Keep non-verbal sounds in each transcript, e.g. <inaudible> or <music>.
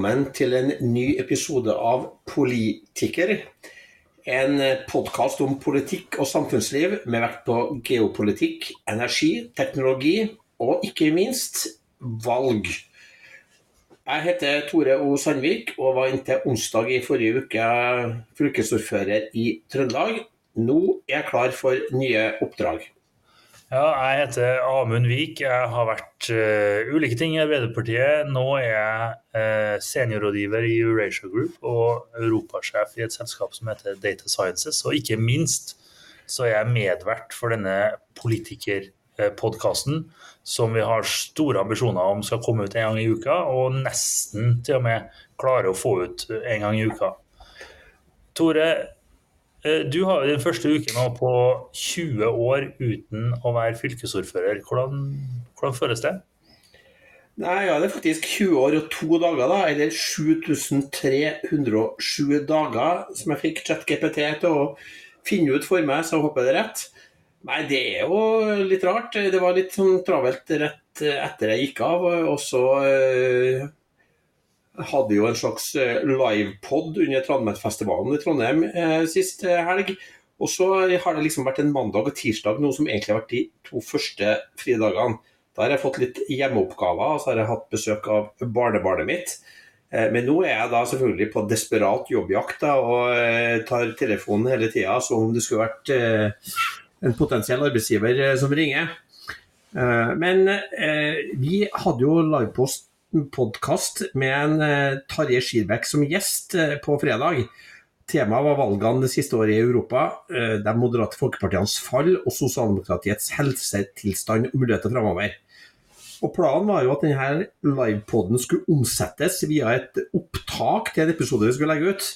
Velkommen til en ny episode av Politiker. En podkast om politikk og samfunnsliv med vekt på geopolitikk, energi, teknologi og ikke minst valg. Jeg heter Tore O. Sandvik og var inntil onsdag i forrige uke fylkesordfører i Trøndelag. Nå er jeg klar for nye oppdrag. Ja, jeg heter Amund Vik. Jeg har vært uh, ulike ting i Arbeiderpartiet. Nå er jeg uh, seniorrådgiver i Eurasia Group og europasjef i et selskap som heter Data Sciences. Og ikke minst så er jeg medvert for denne politikerpodkasten som vi har store ambisjoner om skal komme ut en gang i uka, og nesten til og med klare å få ut en gang i uka. Tore, du har jo din første uke nå på 20 år uten å være fylkesordfører. Hvordan, hvordan føles det? Nei, ja, Det er faktisk 20 år og to dager, da, eller 7307 dager som jeg fikk ChatGPT til å finne ut for meg, så jeg håper det er rett. Nei, det er jo litt rart. Det var litt sånn travelt rett etter jeg gikk av. Og så øh, hadde jo en slags eh, livepod under Trondheimsfestivalen i Trondheim eh, sist eh, helg. Og så har det liksom vært en mandag og tirsdag nå som egentlig har vært de to første fridagene. Da har jeg fått litt hjemmeoppgaver, og så har jeg hatt besøk av barnebarnet mitt. Eh, men nå er jeg da selvfølgelig på desperat jobbjakt da, og tar telefonen hele tida som om det skulle vært en potensiell arbeidsgiver som ringer. Men vi hadde jo livepost podkast med en eh, Tarjei Skirbekk som gjest eh, på fredag. Temaet var valgene det siste året i Europa, eh, de moderate folkepartienes fall og sosialdemokratiets helsetilstand og muligheter framover. Og Planen var jo at denne livepoden skulle omsettes via et opptak til en episode vi skulle legge ut.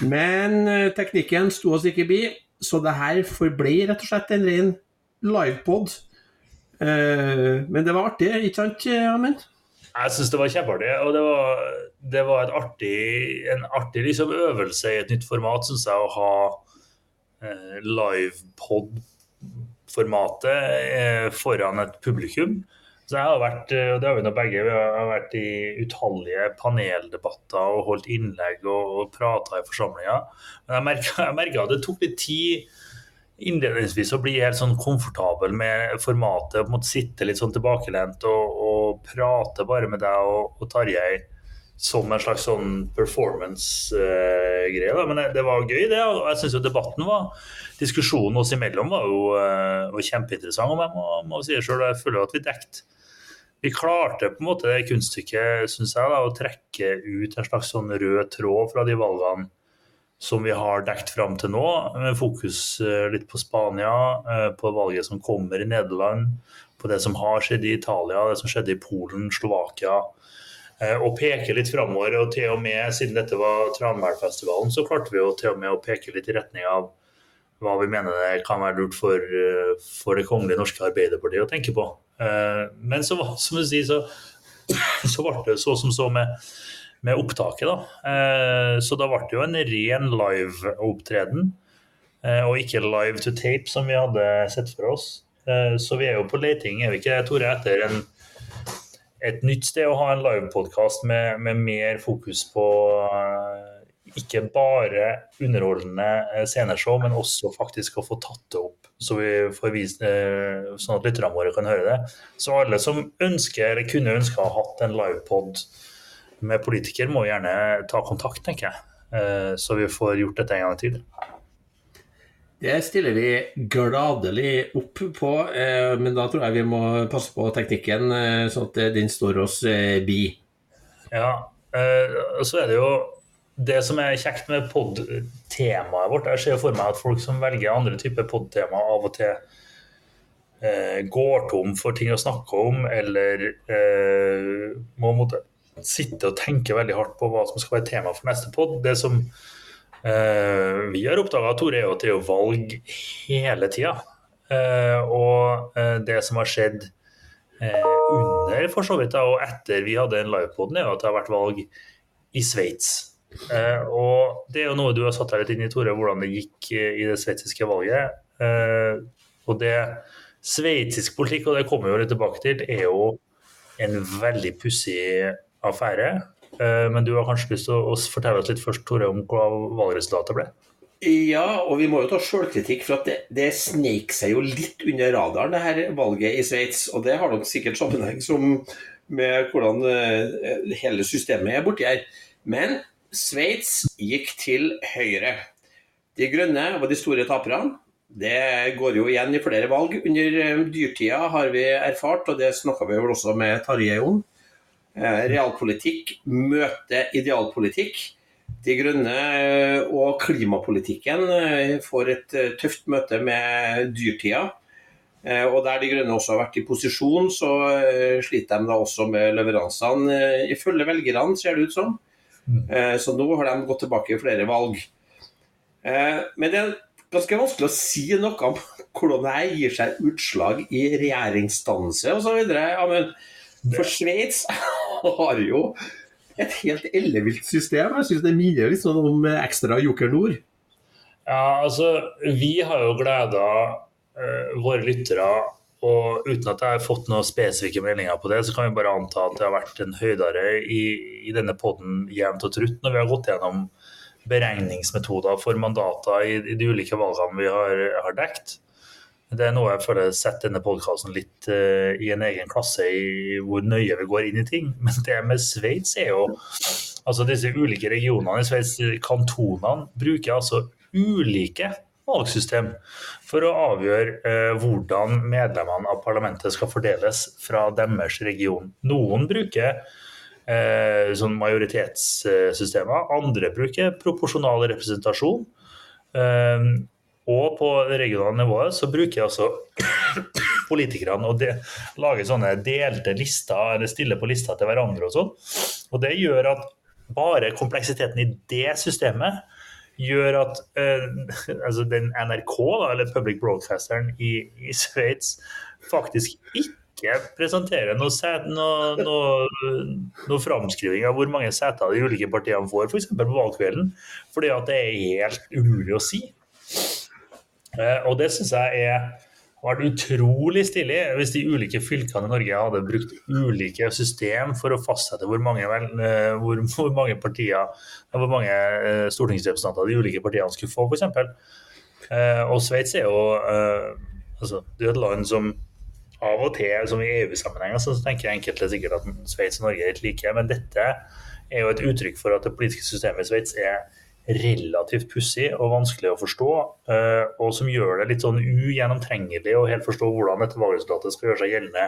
Men teknikken sto oss ikke bi, så det her forble rett og slett en ren livepod. Men det var artig, ikke sant, Amund? Jeg syns det var kjempeartig. Og det var, det var artig, en artig liksom, øvelse i et nytt format, syns jeg, å ha eh, livepod-formatet eh, foran et publikum. Så jeg har vært, eh, og det har vi nå begge, vi har vært i utallige paneldebatter og holdt innlegg og, og prata i forsamlinger. Men jeg merka at det tok litt tid innledningsvis å bli helt sånn komfortabel med formatet. Måtte sitte litt sånn tilbakelent og, og prate bare med deg og, og Tarjei som en slags sånn performance-greie. Uh, Men det, det, var gøy, det. Og jeg syns jo debatten var Diskusjonen oss imellom var jo uh, var kjempeinteressant. Og jeg må, må si det selv, jeg føler at vi dekket vi klarte på en måte det kunststykket, syns jeg, da, å trekke ut en slags sånn rød tråd fra de valgene som vi har dekt fram til nå, med fokus eh, litt på Spania, eh, på valget som kommer i Nederland, på det som har skjedd i Italia, det som skjedde i Polen, Slovakia. Eh, og peke litt framover. Og til og med, siden dette var Tranmælfestivalen, så klarte vi jo til og med å peke litt i retning av hva vi mener det kan være lurt for, for det kongelige norske Arbeiderpartiet å tenke på. Men så, som du sier, så, <coughs> så ble det så som så med med opptaket. da. Eh, så da ble det jo en ren live-opptreden, eh, og ikke live to tape, som vi hadde sett for oss. Eh, så vi er jo på leting, er vi ikke det, Tore, etter en, et nytt sted å ha en livepodkast med, med mer fokus på ikke bare underholdende sceneshow, men også faktisk å få tatt det opp, så vi får vise, sånn at lytterne våre kan høre det. Så alle som ønsker eller kunne ønske å ha hatt en livepod med politikere må gjerne ta kontakt, tenker jeg. Eh, så vi får gjort dette en gang til. Det stiller vi gladelig opp på, eh, men da tror jeg vi må passe på teknikken, eh, sånn at den står oss bi. Ja, og så er det jo det som er kjekt med pod-temaet vårt. Jeg ser for meg at folk som velger andre typer pod-tema av og til går tom for ting å snakke om, eller må måtte sitte og tenke veldig hardt på hva som skal være tema for neste pod. Det som eh, vi har oppdaga, Tore, er at det er valg hele tida. Eh, og eh, det som har skjedd eh, under for så vidt da, og etter vi hadde en livepod, er at det har vært valg i Sveits. Eh, og det er jo noe du har satt deg litt inn i, Tore, hvordan det gikk i det sveitsiske valget. Og det Sveitsisk politikk, og det kommer vi jo litt tilbake til, er jo en veldig pussig affære. Eh, men du har kanskje lyst til å fortelle oss litt først, Tore, om hva valgresultatet ble? Ja, og vi må jo ta sjølkritikk, for at det, det sneik seg jo litt under radaren, det her valget i Sveits. Og det har nok sikkert sammenheng med hvordan eh, hele systemet er borti her. Men Sveits gikk til høyre. De grønne var de store taperne. Det går jo igjen i flere valg. Under eh, dyrtida har vi erfart, og det snakka vi vel også med Tarjei om. Eh, realpolitikk møter idealpolitikk. De Grønne eh, og klimapolitikken eh, får et tøft møte med dyrtida. Og der De Grønne også har vært i posisjon, så sliter de da også med leveransene, ifølge velgerne, ser det ut som. Mm. Så nå har de gått tilbake i flere valg. Men det er ganske vanskelig å si noe om <laughs> hvordan det gir seg utslag i regjeringsdannelse osv. For Sveits <laughs> <laughs> har jo et helt ellevilt system. Jeg syns det minner litt sånn om ekstra Joker Nord. Ja, altså, vi har jo gleda uh, våre lyttere, og uten at jeg har fått noen spesifikke meldinger på det, så kan vi bare anta at det har vært en høydare i, i denne poden jevnt og trutt når vi har gått gjennom beregningsmetoder for mandater i, i de ulike valgene vi har, har dekt. Det er noe jeg føler setter denne podkasten litt uh, i en egen klasse i hvor nøye vi går inn i ting. Men det med Sveits er jo Altså disse ulike regionene i Sveits, kantonene, bruker altså ulike valgsystem for å avgjøre uh, hvordan medlemmene av parlamentet skal fordeles fra deres region. Noen bruker uh, sånn majoritetssystemer, andre bruker proporsjonal representasjon. Uh, og på det regionale nivået så bruker altså <coughs> politikerne å de, lage sånne delte lister, eller stille på lister til hverandre og sånn. Og det gjør at bare kompleksiteten i det systemet gjør at eh, <laughs> altså den NRK, da, eller public broadcasteren i, i Sveits, faktisk ikke presenterer noe, noe, noe, noe, framskriving av hvor mange seter de ulike partiene får, f.eks. på valgkvelden. Fordi at det er helt umulig å si. Eh, og det syns jeg er vært utrolig stilig hvis de ulike fylkene i Norge hadde brukt ulike system for å fastsette hvor mange, vel, hvor, hvor mange partier, hvor mange eh, stortingsrepresentanter de ulike partiene skulle få, f.eks. Og Sveits er jo altså, det er et land som av og til, som i EU-sammenheng, så tenker enkelte sikkert at Sveits og Norge er litt like, men dette er jo et uttrykk for at det politiske systemet i Sveits er relativt pussig og vanskelig å forstå, eh, og som gjør det litt sånn ugjennomtrengelig å helt forstå hvordan dette valgresultatet skal gjøre seg gjeldende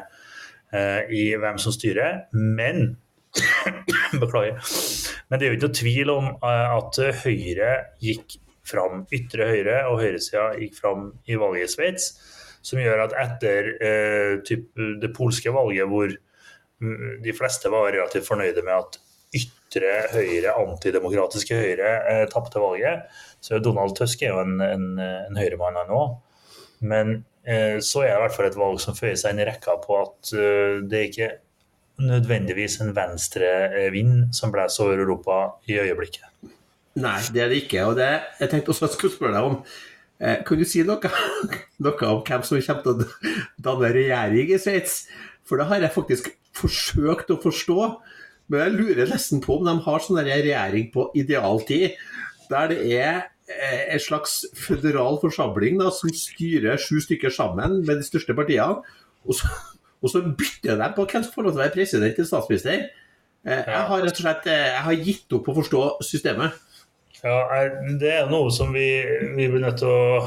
eh, i hvem som styrer. Men <coughs> Beklager. Men det er jo ikke noe tvil om eh, at Høyre gikk fram, ytre høyre og høyresida gikk fram i valget i Sveits. Som gjør at etter typ, det polske valget, hvor mm, de fleste var relativt fornøyde med at ytre høyre, antidemokratiske høyre eh, tapte valget. Så Donald Tusk er jo en, en, en høyremann nå. Men eh, så er det i hvert fall et valg som føyer seg inn i rekka på at uh, det er ikke nødvendigvis en venstrevind som blåser over Europa i øyeblikket. Nei, det er det ikke. Og det, jeg tenkte også jeg skulle spørre deg om eh, Kan du si noe, <laughs> noe, om hvem som kommer til å danne regjering i Sveits? For det har jeg faktisk forsøkt å forstå. Men jeg lurer nesten på om de har sånn regjering på idealtid, der det er eh, en slags føderal forsamling da, som styrer sju stykker sammen med de største partiene. Og så, og så bytter de på hvem som får lov til å være president eller statsminister. Eh, jeg har rett og slett eh, jeg har gitt opp å forstå systemet. Ja, Det er noe som vi, vi blir nødt til å,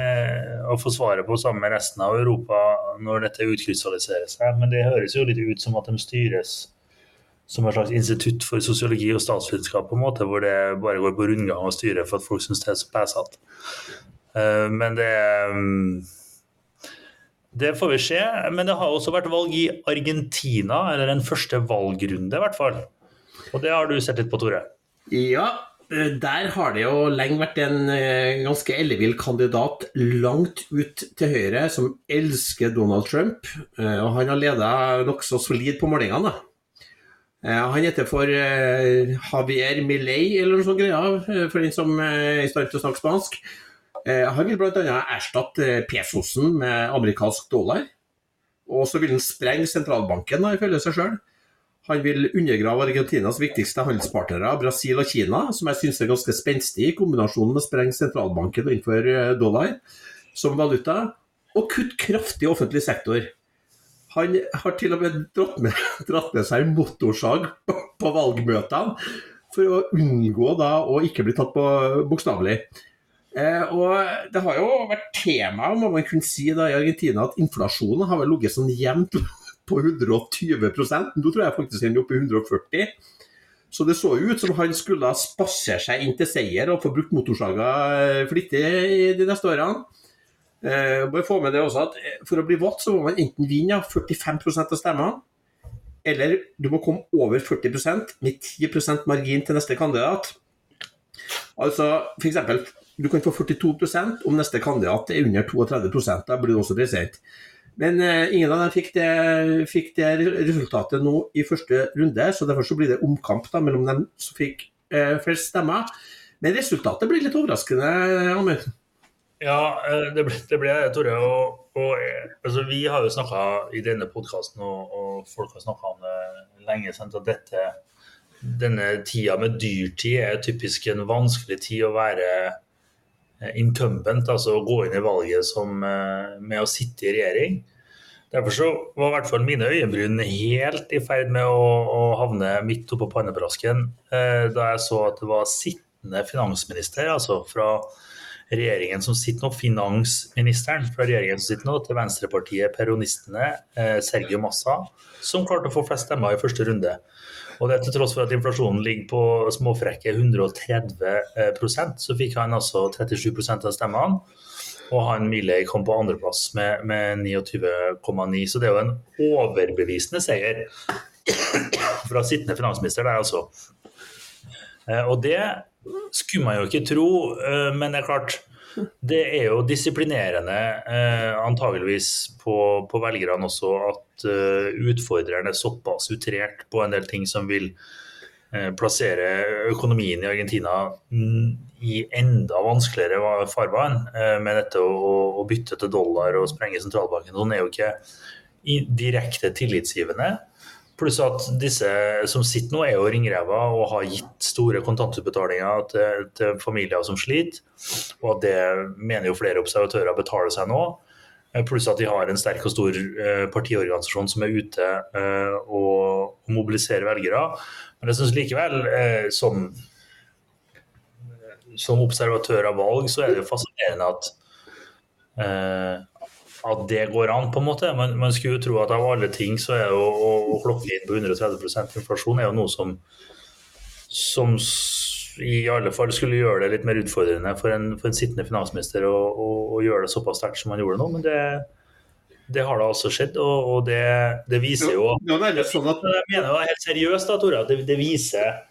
eh, å få svaret på sammen med resten av Europa når dette utkrystalliserer seg. Men det høres jo litt ut som at de styres som et slags institutt for sosiologi og statsvitenskap, på en måte, hvor det bare går på rundgang og styre for at folk syns det er så pæsete. Uh, men det um, Det får vi se. Men det har også vært valg i Argentina, eller en første valgrunde i hvert fall. Og det har du sett litt på, Tore? Ja, eh, der har det jo lenge vært en eh, ganske ellevill kandidat langt ut til høyre, som elsker Donald Trump. Og han har leda nokså solid på målingene. Eh, han heter for uh, Javier Millet, eller noe sånt greier, eh, for den som er i stand til å snakke spansk. Eh, han vil bl.a. erstatte pesosen med amerikansk dollar. Og så vil han sprenge sentralbanken, ifølge seg sjøl. Han vil undergrave Argentinas viktigste handelspartnere, Brasil og Kina, som jeg syns er ganske spenstig i kombinasjon med å sprenge sentralbanken og innføre dollar som valuta. Og kutte kraftig offentlig sektor. Han har til og med dratt med, <laughs> dratt med seg motorsag på, valgmøtene for å unngå da å ikke bli tatt på bokstavelig. Eh, og Det har jo vært tema må man kunne si da i Argentina at inflasjonen har vel ligget sånn jevnt <laughs> på 120% Nå tror jeg faktisk den er oppe i 140 Så det så ut som han skulle spasere seg inn til seier og få brukt motorsaga flittig de neste årene. Eh, bare få med det også at eh, For å bli valgt så må man enten vinne 45% av stemmene, eller du må komme over 40% med 10% margin til neste kandidat. Altså f.eks. Du kan få 42% om neste kandidat er under 32 Da blir du også president. Men eh, ingen av dem fikk det, fikk det, resultatet nå i første runde, så derfor så blir det omkamp da, mellom dem som fikk eh, flest stemmer. Men resultatet blir litt overraskende, Amund. Ja, eh, det ble, det ble Tore. Og, og, eh, altså, vi har jo snakka i denne podkasten, og, og, folk har snakka om det lenge, sant, at dette, denne tida med dyrtid er typisk en vanskelig tid å være Eh, incumbent, altså å gå inn i valget som, eh, med å sitte i regjering. Derfor så var i hvert fall mine øyenbryn helt i ferd med å, å havne midt oppå pannebrasken eh, da jeg så at det var sittende finansminister, altså fra regjeringen som sitter nå, finansministeren fra regjeringen som sitter nå, til venstrepartiet Peronistene, eh, Sergio Massa, som klarte å få flest stemmer i første runde. Og det til tross for at inflasjonen ligger på småfrekke 130% så fikk han altså 37% av stemmene. Og han Milei kom på andreplass med, med 29,9. Så det er jo en overbevisende seier fra sittende finansminister der, altså. Eh, og det skulle man jo ikke tro, eh, men det er klart det er jo disiplinerende eh, antageligvis på, på, velgerne også at uh, utfordreren er såpass utrert på en del ting som vil uh, plassere økonomien i Argentina i enda vanskeligere farvann uh, med dette å, å, bytte til dollar og sprenge sentralbanken. Sånn er jo ikke direkte tillitsgivende. Pluss at disse som sitter nå, er jo ringrever og har gitt store kontantutbetalinger til, til, familier som sliter. Og at det mener jo flere observatører betaler seg nå. Eh, pluss at de har en sterk og stor eh, partiorganisasjon som er ute eh, og, mobiliserer velgere. Men jeg syns likevel, som, som observatør av valg, så er det jo fascinerende at at det går an, på en måte. Man, man skulle jo tro at av alle ting så er det å, klokke inn på 130% inflasjon er jo noe som, som i alle fall skulle gjøre det litt mer utfordrende for en, for en sittende finansminister å, å, å, gjøre det såpass sterkt som han gjorde nå. Men det, det har da altså skjedd, og, og det, det, viser jo ja, det sånn at... Jeg mener jo helt seriøst da, Tore, at det, det viser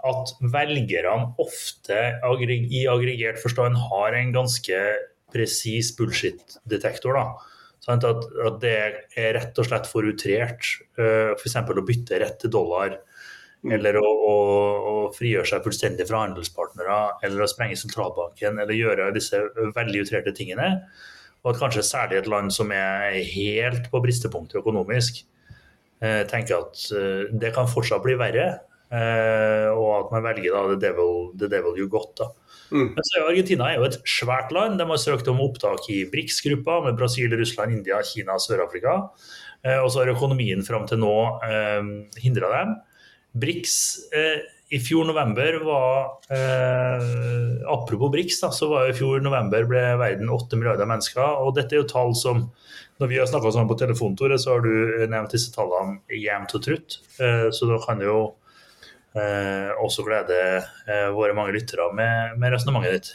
at velgerne ofte i aggregert forstand har en ganske presis bullshit-detektor. Sånn at, at, det er rett og slett for utrert. Uh, F.eks. å bytte rett til dollar. Mm. Eller å, å, å, frigjøre seg fullstendig fra handelspartnere. Eller å sprenge sentralbanken. Eller gjøre disse veldig utrerte tingene. Og at kanskje særlig et land som er helt på bristepunktet økonomisk, uh, tenker at uh, det kan fortsatt bli verre. Og at man velger da the devil, the devil you got. da. Mm. Men så Argentina er jo et svært land. De har søkt om opptak i BRICS-gruppa med Brasil, Russland, India, Kina Sør-Afrika. Eh, og så har økonomien fram til nå eh, hindra dem. BRICS eh, i fjor november var eh, Apropos BRICS, da, så var i fjor november ble verden 8 milliarder mennesker. Og dette er jo tall som Når vi har snakka sammen på telefontoret, så har du nevnt disse tallene jevnt og trutt. Eh, så da kan det jo eh, også glede eh, våre mange lyttere med, med resonnementet ditt.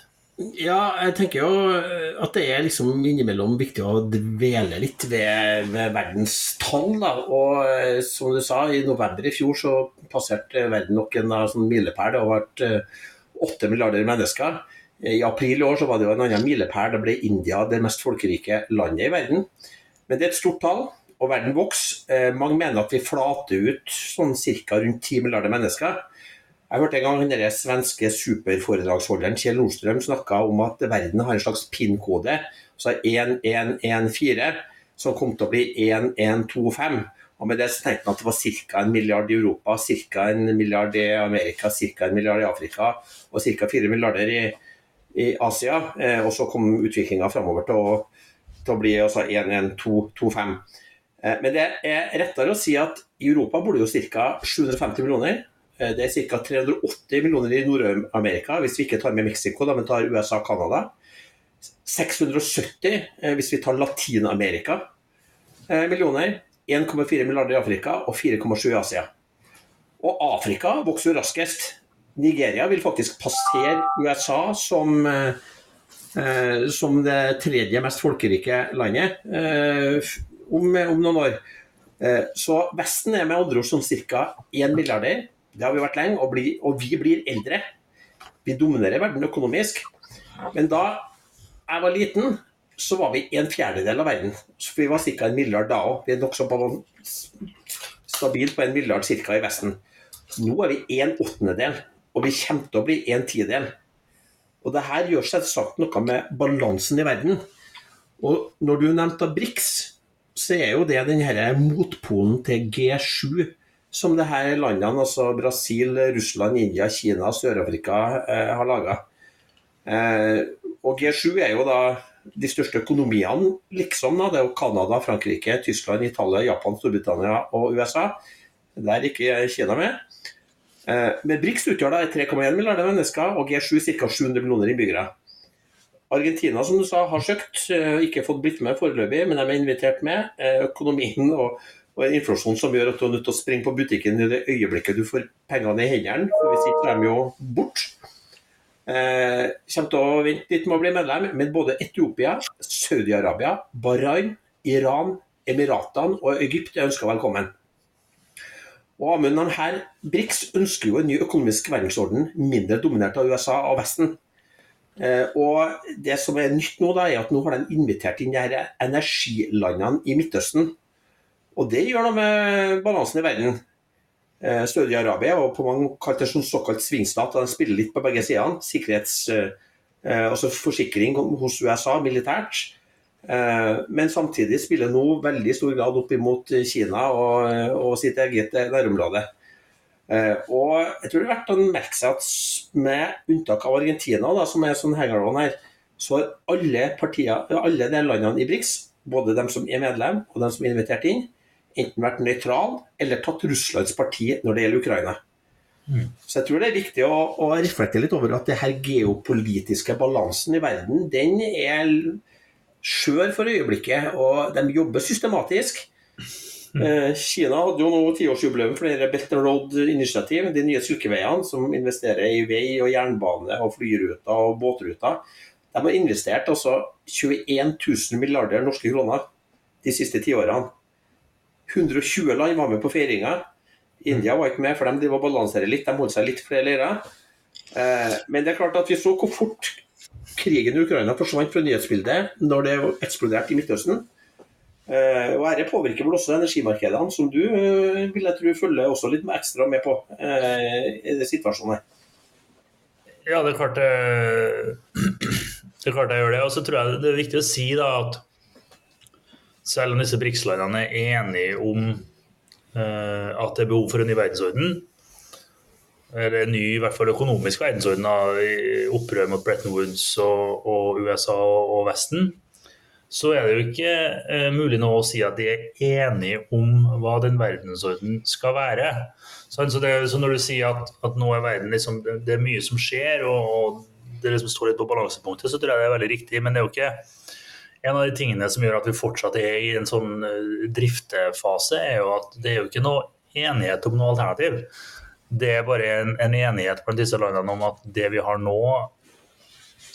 Ja, jeg tenker jo eh, at det er liksom innimellom viktig å dvele litt ved, ved verdens tall. Da. Og som du sa, i november i fjor så passerte verden nok en sånn milepæl. Det har vært åtte milliarder mennesker. I april i år så var det jo en annen milepæl. Da ble India det mest folkerike landet i verden. Men det er et stort tall og verden vokser. Eh, mange mener at vi flater ut sånn ca. rundt 10 milliarder mennesker. Jeg hørte en gang den svenske superforedragsholderen Kjell Nordstrøm snakka om at verden har en slags PIN-kode, altså 1114, som kom til å bli 1125. Og med det så tenkte han at det var ca. en milliard i Europa, ca. en milliard i Amerika, ca. en milliard i Afrika og ca. fire milliarder i, i Asia. Eh, og så kom utviklinga framover til, til, å bli altså 1125. Eh, men det er rettere å si at i Europa bor det jo ca. 750 millioner. Eh, det er ca. 380 millioner i Nord-Amerika, hvis vi ikke tar med Mexico, men tar USA og Canada. 670 eh, hvis vi tar Latin-Amerika millioner. 1,4 milliarder i Afrika og 4,7 i Asia. Og Afrika vokser jo raskest. Nigeria vil faktisk passere USA som, som det tredje mest folkerike landet om, om, noen år. Eh, så Vesten er med andre ord som ca. 1 milliarder. Det har vi vært lenge, og, bli, og vi blir eldre. Vi dominerer verden økonomisk. Men da jeg var liten, så var vi en fjerdedel av verden. Så vi var ca. en milliard da òg. Vi er nokså stabilt på en milliard ca. i Vesten. Nå er vi en åttendedel, og vi kommer til å bli en tidel. Og det her gjør selvsagt noe med balansen i verden. Og når du nevnte BRICS, så er jo det denne motpolen til G7 som det her landene, altså Brasil, Russland, India, Kina, Sør-Afrika, eh, har laga. Eh, og G7 er jo da de største økonomiene, liksom. Da. Det er jo Canada, Frankrike, Tyskland, Italia, Japan, Storbritannia og USA. Der er ikke Kina med. Eh, men BRICS utgjør da 3,1 milliarder mennesker, og G7 ca. 700 millioner innbyggere. Argentina som du sa, har søkt, eh, ikke fått blitt med foreløpig, men de er invitert med. Eh, økonomien og, og inflasjon som gjør at du er nødt til å springe på butikken i det øyeblikket du får pengene i hendene, for hvis ikke er de jo bort. Eh, kommer til å vente litt med å bli medlem, men både Etiopia, Saudi-Arabia, Bahrain, Iran, Emiratene og Egypt er ønska velkommen. Og Amund, her, BRICS ønsker jo en ny økonomisk verdensorden, mindre dominert av USA og Vesten. Eh, og Det som er nytt nå, da, er at nå har de invitert inn de her energilandene i Midtøsten. Og Det gjør noe med balansen i verden. Eh, Saudi-Arabia og på mange kalt det såkalt svingstat. og De spiller litt på begge sider. Sikkerhets, eh, altså forsikring hos USA militært. Men samtidig spiller nå veldig stor grad opp imot Kina og, og sitt eget nærområde. Og jeg tror det er verdt å merke seg at med unntak av Argentina, da, som er sånn hengerlån her, så har alle, partier, alle de landene i BRICS, både de som er medlem og de som er invitert inn, enten vært nøytral eller tatt Russlands parti når det gjelder Ukraina. Mm. Så jeg tror det er viktig å, å, reflektere litt over at det her geopolitiske balansen i verden, den er skjør for øyeblikket, og de jobber systematisk. Mm. Eh, Kina hadde jo nå tiårsjubileum for det Belt and Road-initiativ, de nye silkeveiene som investerer i vei og jernbane og flyruter og båtruter. De har investert altså 21 000 milliarder norske kroner de siste tiårene. 120 land var med på feiringa. India var ikke med, for de balanserer litt. De holdt seg litt flere leirer. Eh, men det er klart at vi så hvor fort krigen i Ukraina forsvant fra nyhetsbildet når det eksploderte i Midtøsten. Eh, og Dette påvirker vel også energimarkedene, som du uh, vil jeg tro følger også litt ekstra med på i det situasjonen her. Ja, det er klart jeg, <clears throat> det er klart jeg gjør det. Og så tror jeg det er viktig å si da at selv om disse BRICS-landene er enige om uh, at det er behov for en ny verdensorden, eller en ny i hvert fall økonomisk verdensorden opprør mot Bretton Woods og, og USA og, og, Vesten, så er det jo ikke uh, mulig nå å si at de er enige om hva den verdensorden skal være. Så, så, det, så når du sier at, at, nå er verden liksom, det, det, er mye som skjer, og, og det liksom står litt på balansepunktet, så tror jeg det er veldig riktig. Men det er jo ikke en av de tingene som gjør at vi fortsatt er i en sånn eh, driftefase, er jo at det er jo ikke noe enighet om noe alternativ. Det er bare en, en enighet blant disse landene om at det vi har nå,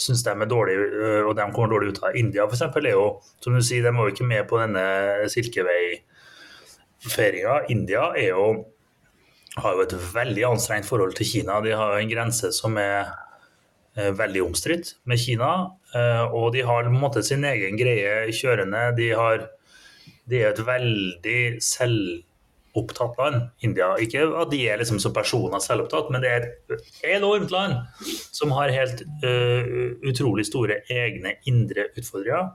syns de er dårlig, eh, og de kommer dårlig ut av. India f.eks. er jo, som du sier, de var jo ikke med på denne Silkevei-feiringa. India er jo, har jo et veldig anstrengt forhold til Kina. De har jo en grense som er Eh, veldig omstridt med Kina. Eh, og de har på en måte sin egen greie kjørende. De, har, de er et veldig selv, selvopptatt land. India, Ikke at de er liksom som personer selvopptatt, men det er et enormt land som har helt uh, utrolig store egne indre utfordringer.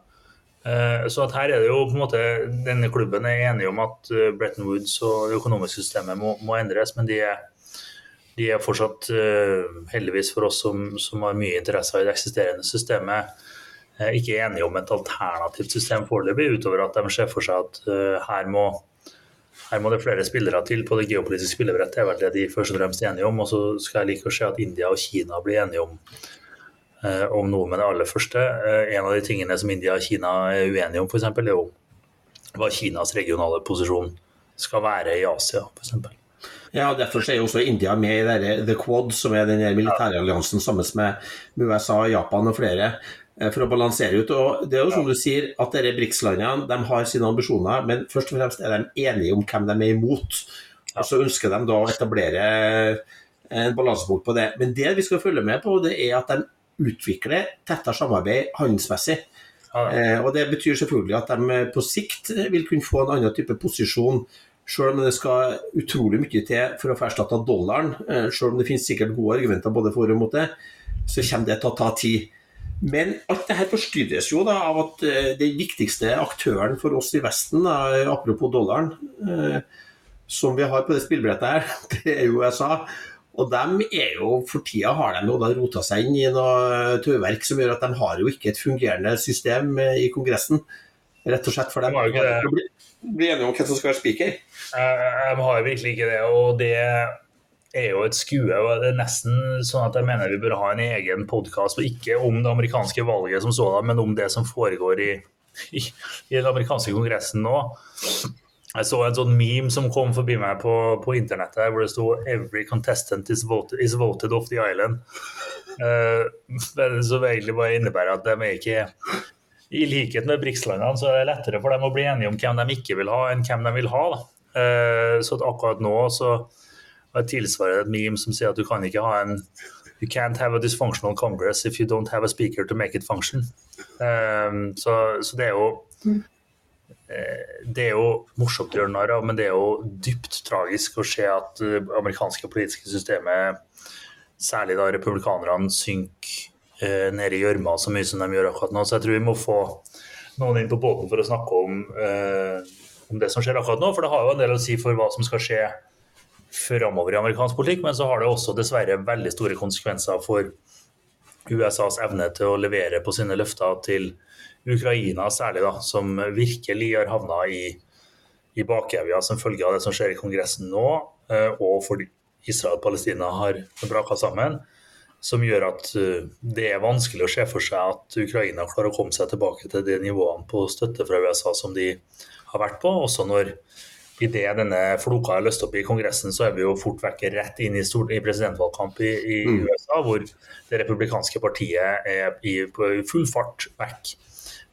Uh, så at her er det jo på en måte, Denne klubben er enige om at uh, Bretton Woods og det økonomiske systemet må, må endres, men de er, de er fortsatt, heldigvis for oss som, som har mye interesser i det eksisterende systemet, ikke enige om et alternativt system foreløpig, utover at de ser for seg at her må her må det flere spillere til på det geopolitiske spillebrettet, er vel det de først og fremst er enige om. Og så skal jeg like å se at India og Kina blir enige om, eh, om noe med det aller første. Eh, en av de tingene som India og Kina er uenige om, f.eks., er jo hva Kinas regionale posisjon skal være i Asia, f.eks. Ja, og Derfor er jo også India med i The Quad, som er den militære alliansen sammen med, USA, Japan og flere. Eh, for å balansere ut. Og det er jo som du sier, at disse BRICS-landene de har sine ambisjoner, men først og fremst er de enige om hvem de er imot. Og Så ønsker de da å etablere en balansepunkt på det. Men det vi skal følge med på, det er at de utvikler tettere samarbeid handelsmessig. Eh, og Det betyr selvfølgelig at de på sikt vil kunne få en annen type posisjon. Selv om det skal utrolig mye til for å få erstatta dollaren, eh, selv om det finnes sikkert gode argumenter både for og mot det, så kommer det til å ta tid. Men alt det her forstyrres jo da av at uh, den viktigste aktøren for oss i Vesten, da, apropos dollaren, eh, som vi har på det spillbrettet her, <laughs> det er jo USA. Og de er jo, For tida har de jo da rota seg inn i noe tauverk som gjør at de har jo ikke et fungerende system eh, i Kongressen. Rett og slett for dem. De blir bli, bli enige om hvem som skal være speaker. De har virkelig ikke det. og det er jo et skue. og Det er nesten sånn at jeg mener vi bør ha en egen podkast, ikke om det amerikanske valget som sådan, men om det som foregår i, i, i den amerikanske kongressen nå. Jeg så en sånn meme som kom forbi meg på, på internettet hvor det sto 'Every contestant is voted, is voted off the island'. Uh, som egentlig bare innebærer at de er ikke I likhet med BRICS-landene så er det lettere for dem å bli enige om hvem de ikke vil ha, enn hvem de vil ha. Uh, så akkurat nå så og jeg tilsvarer et meme som sier at du kan ikke ha en You can't have a dysfunctional Congress if you don't have a speaker to make it function. Um, så, så, det er jo eh, det er jo morsomt å gjøre narr av, men det er jo dypt tragisk å se at det amerikanske politiske systemet, særlig da republikanerne, synker eh, ned i gjørma så mye som de gjør akkurat nå. Så jeg tror vi må få noen inn på båten for å snakke om, eh, om det som skjer akkurat nå. For det har jo en del å si for hva som skal skje framover i amerikansk politikk, men så har det også dessverre veldig store konsekvenser for USAs evne til å levere på sine løfter til Ukraina særlig, da, som virkelig har havna i, i bakevja som følge av det som skjer i Kongressen nå, eh, og fordi Israel og Palestina har braka sammen. Som gjør at eh, det er vanskelig å se for seg at Ukraina klarer å komme seg tilbake til de nivåene på støtte fra USA som de har vært på, også når idet denne floka er løst opp i Kongressen, så er vi jo fort vekk rett inn i, stort, i presidentvalgkamp i, i mm. USA, hvor det republikanske partiet er i, på full fart vekk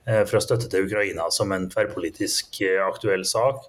eh, fra støtte til Ukraina som en tverrpolitisk eh, aktuell sak.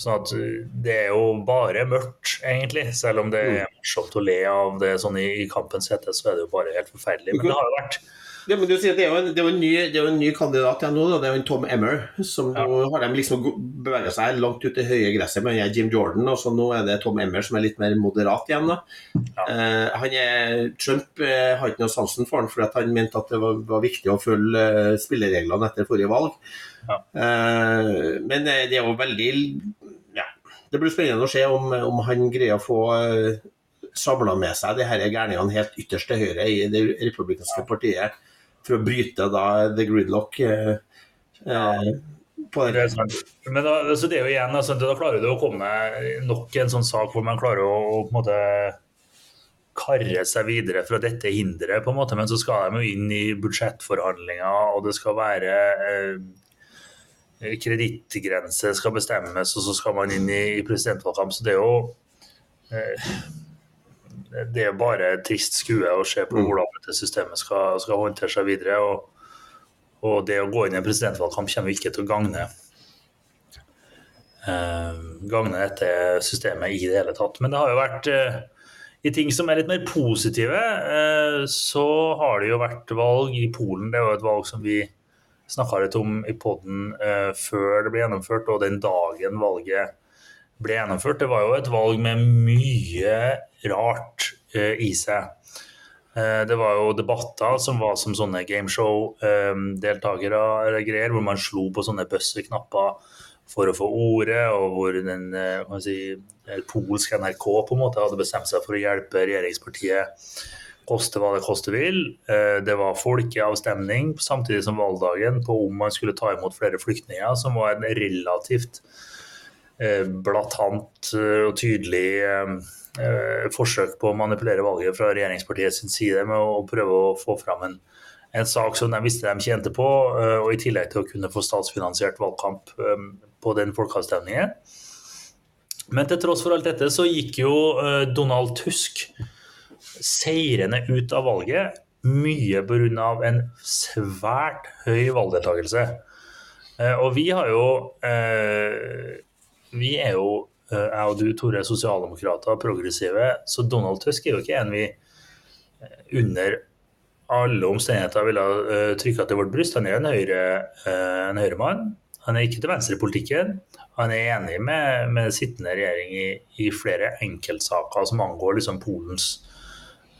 Sånn at eh, Det er jo bare mørkt, egentlig. Selv om det er mm. morsomt å le av det sånn i, i kampens hete, så er det jo bare helt forferdelig. Men det har jo vært det, men du sier det er jo en, det er en, ny, det er en ny, kandidat igjen nå. Det er jo en Tom Emmer. Som ja. Nå har de liksom bevega seg langt ut i høye gresset med Jim Jordan. og så Nå er det Tom Emmer som er litt mer moderat igjen. da. Ja. Eh, han er, Trump eh, har ikke noe sansen for han, fordi han mente at det var, var viktig å følge eh, spillereglene etter forrige valg. Ja. men det er jo veldig ja, Det blir spennende å se om, om han greier å få samla med seg de her gærningene helt ytterst til høyre i det republikanske partiet for å bryte da the gridlock. Eh, eh, på det. det Men da, altså det er jo igjen, altså, da klarer du å komme nok en sånn sak hvor man klarer å, å på en måte karre seg videre fra dette hinderet, på en måte, men så skal de jo inn i budsjettforhandlinger, og det skal være eh, kredittgrense skal bestemmes, og så skal man inn i, i presidentvalgkamp. Så det er jo eh, det er bare et trist skue å se på mm. hvordan dette systemet skal, skal håndtere seg videre. Og, og, det å gå inn i en presidentvalgkamp kommer ikke til å gagne eh, gagne dette systemet i det hele tatt. Men det har jo vært eh, i ting som er litt mer positive, eh, så har det jo vært valg i Polen. Det er jo et valg som vi snakka litt om i poden eh, før det ble gjennomført, og den dagen valget ble gjennomført. Det var jo et valg med mye rart i seg. Eh, det var jo debatter som var som sånne gameshow-deltakere eh, eller greier, hvor man slo på sånne buzzer-knapper for å få ordet, og hvor den si, polsk NRK på en måte hadde bestemt seg for å hjelpe regjeringspartiet koste hva det koste vil. Det var folkeavstemning samtidig som valgdagen på om man skulle ta imot flere flyktninger, som var en relativt blatant og tydelig eh, forsøk på å manipulere valget fra regjeringspartiet sin side med å prøve å få fram en, en sak som de visste de tjente på, eh, og i tillegg til å kunne få statsfinansiert valgkamp eh, på den folkeavstemningen. Men til tross for alt dette så gikk jo eh, Donald Tusk seirende ut av valget, mye pga. en svært høy valgdeltakelse. Eh, og vi har jo eh, Vi er jo Eh, jeg og du, Tore, er sosialdemokrater og progressive, så Donald Tusk er jo ikke en vi eh, under alle omstendigheter ville ha eh, trykka til vårt bryst. Han er en, høyre, en. Han er ikke til venstre i politikken. Han er enig med, med sittende regjering i, i, flere enkeltsaker som angår liksom Polens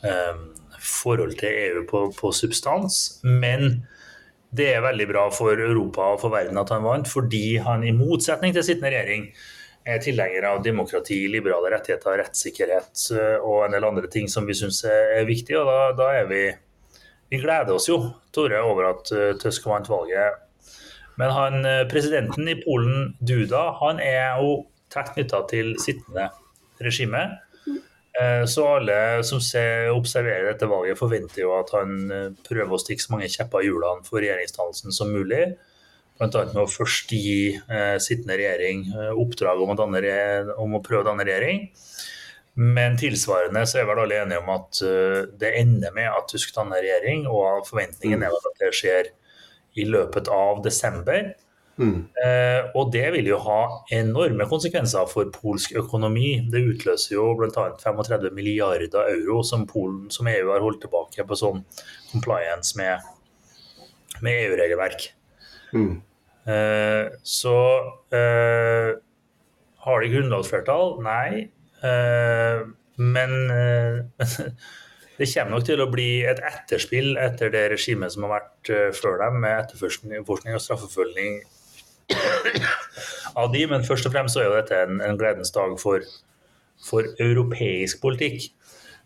um, forhold til EU på, på, substans. Men det er veldig bra for Europa og for verden at han vant, fordi han i motsetning til sittende regjering er tilhenger av demokrati, liberale rettigheter, rettssikkerhet eh, og en del andre ting som vi syns er viktig. Og da, da, er vi Vi gleder oss jo, Tore, over at Tøsk Tusk vant valget. Men han, eh, presidenten i Polen, Duda, han er jo tett knytta til sittende regime. Så alle som ser, observerer dette valget, forventer jo at han prøver å stikke så mange kjepper i hjulene for regjeringsdannelsen som mulig. Bl.a. med å først gi eh, sittende regjering eh, oppdrag om å, danne, om å, prøve å danne regjering. Men tilsvarende så er vel alle enige om at uh, det ender med at du skal danne regjering, og forventningen er at det skjer i løpet av desember. Mm. Uh, og det vil jo ha enorme konsekvenser for polsk økonomi. Det utløser jo bl.a. 35 milliarder euro som, Polen, som EU har holdt tilbake på sånn compliance med, med EU-regelverk. Mm. Eh, så eh, har de grunnlovsflertall? Nei. Eh, men <laughs> det kommer nok til å bli et etterspill etter det regimet som har vært før dem, med etterforskning og straffeforfølging av de, men først og fremst så er jo dette en, en gledens dag for, for europeisk politikk.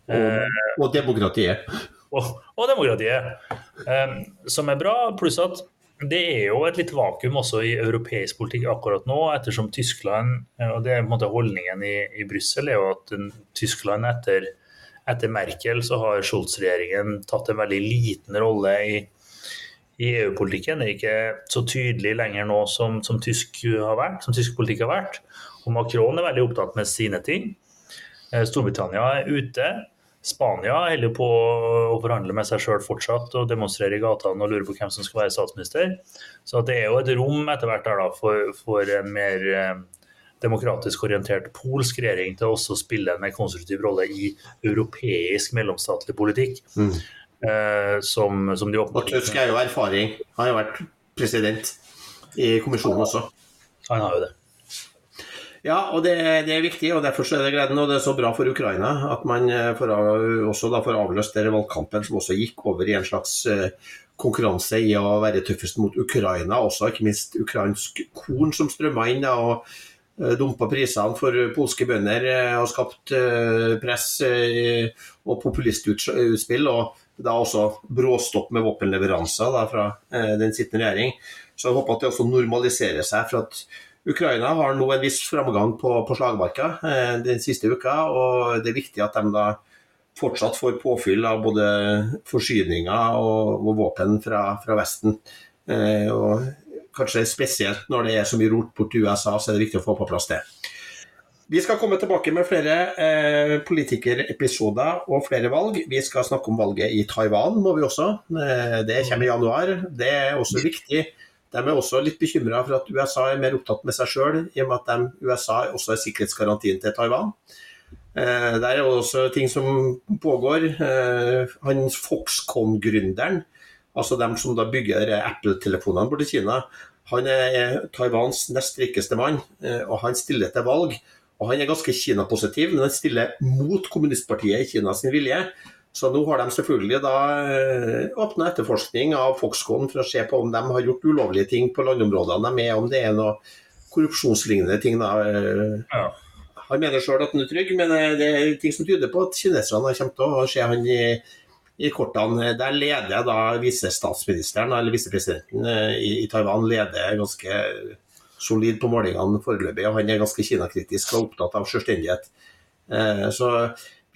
Og, og demokratiet. Og, og demokratiet. Um, som er bra, pluss at det er jo et litt vakuum også i europeisk politikk akkurat nå, ettersom Tyskland og det er på en måte Holdningen i, i Brussel er jo at Tyskland etter, etter Merkel så har Scholz-regjeringen tatt en veldig liten rolle i, i EU-politikken. Det er ikke så tydelig lenger nå som, som, tysk har vært, som tysk politikk har vært. Og Macron er veldig opptatt med sine ting. Eh, Storbritannia er ute. Spania holder på å forhandle med seg sjøl fortsatt og demonstrere i gatene og lure på hvem som skal være statsminister. Så det er jo et rom etter hvert der da, for, for, en mer eh, demokratisk orientert polsk regjering til også å spille en mer konstruktiv rolle i europeisk mellomstatlig politikk. Mm. Eh, som, som de åpner. Og Tusk er jo erfaring. Han har jo vært president i kommisjonen også. Han har jo det. Ja, og det, det, er viktig, og derfor er det gleden. Og det er så bra for Ukraina at man eh, får, også da får avløst den valgkampen, som også gikk over i en slags eh, konkurranse i å være tøffest mot Ukraina. Også ikke minst ukrainsk korn som strømmer inn. Da, og eh, dumpa prisene for polske bønder og skapt press og populistutspill. Og da også bråstopp med våpenleveranser da, fra den sittende regjering. Så jeg håper at det også normaliserer seg. for at Ukraina har nå en viss framgang på, på slagmarka eh, den siste uka, og det er viktig at de da fortsatt får påfyll av både forsyninger og, og våpen fra, fra Vesten. Eh, og kanskje spesielt når det er så mye rot bort til USA, så er det viktig å få på plass det. Vi skal komme tilbake med flere eh, politikerepisoder og flere valg. Vi skal snakke om valget i Taiwan, må vi også. Eh, det kommer i januar. Det er også viktig de er også litt bekymra for at USA er mer opptatt med seg sjøl, i og med at de, USA også er sikkerhetsgarantien til Taiwan. Eh, det er også ting som pågår. Eh, han Foxconn-gründeren, altså dem som da bygger Apple-telefonene borti Kina, han er Taiwans nest rikeste mann, eh, og han stiller til valg. Og han er ganske Kina-positiv, men han stiller mot kommunistpartiet i Kina sin vilje. Så nå har de selvfølgelig da eh, åpna etterforskning av Foxconn for å se på om de har gjort ulovlige ting på landområdene de er, om det er noe korrupsjonslignende ting. da. Ja. Han mener sjøl at han er trygg, men eh, det er ting som tyder på at kineserne kommer til å se han i, i kortene. Der leder da visestatsministeren, eller visepresidenten eh, i, i Taiwan, leder ganske solid på målingene foreløpig. Og han er ganske Kina-kritisk og opptatt av selvstendighet. Eh, så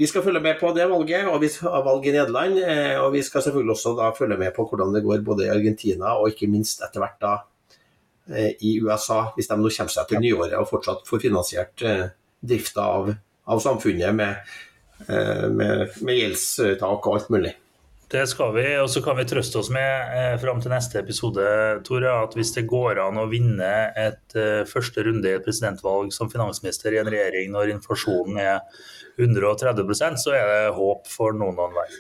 vi skal følge med på det valget, og vi har valget i Nederland. eh, Og vi skal selvfølgelig også da følge med på hvordan det går både i Argentina og ikke minst etter hvert da eh, i USA, hvis de nå kommer seg til nyåret og fortsatt får finansiert eh, drifta av, av samfunnet med, med, med gjeldstak og alt mulig. Det skal vi, og så kan vi trøste oss med eh, fram til neste episode Tore, at hvis det går an å vinne et eh, første runde i et presidentvalg som finansminister i en regjering når inflasjonen er 130% så er det håp for noen og enhver.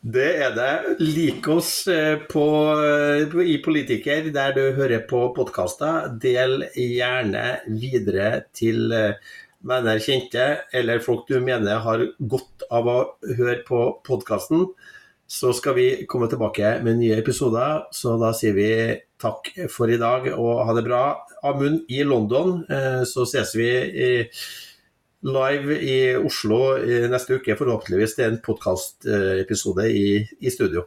Det er det. Lik oss eh, på, eh, i Politiker der du hører på podkaster. Del gjerne videre til eh, venner, kjente eller folk du mener har godt av å høre på podkasten. Så skal vi komme tilbake med nye episoder. Så da sier vi takk for i dag og ha det bra. Amund i London, eh, så ses vi live i Oslo neste uke. Forhåpentligvis det er en podkastepisode i, i studio.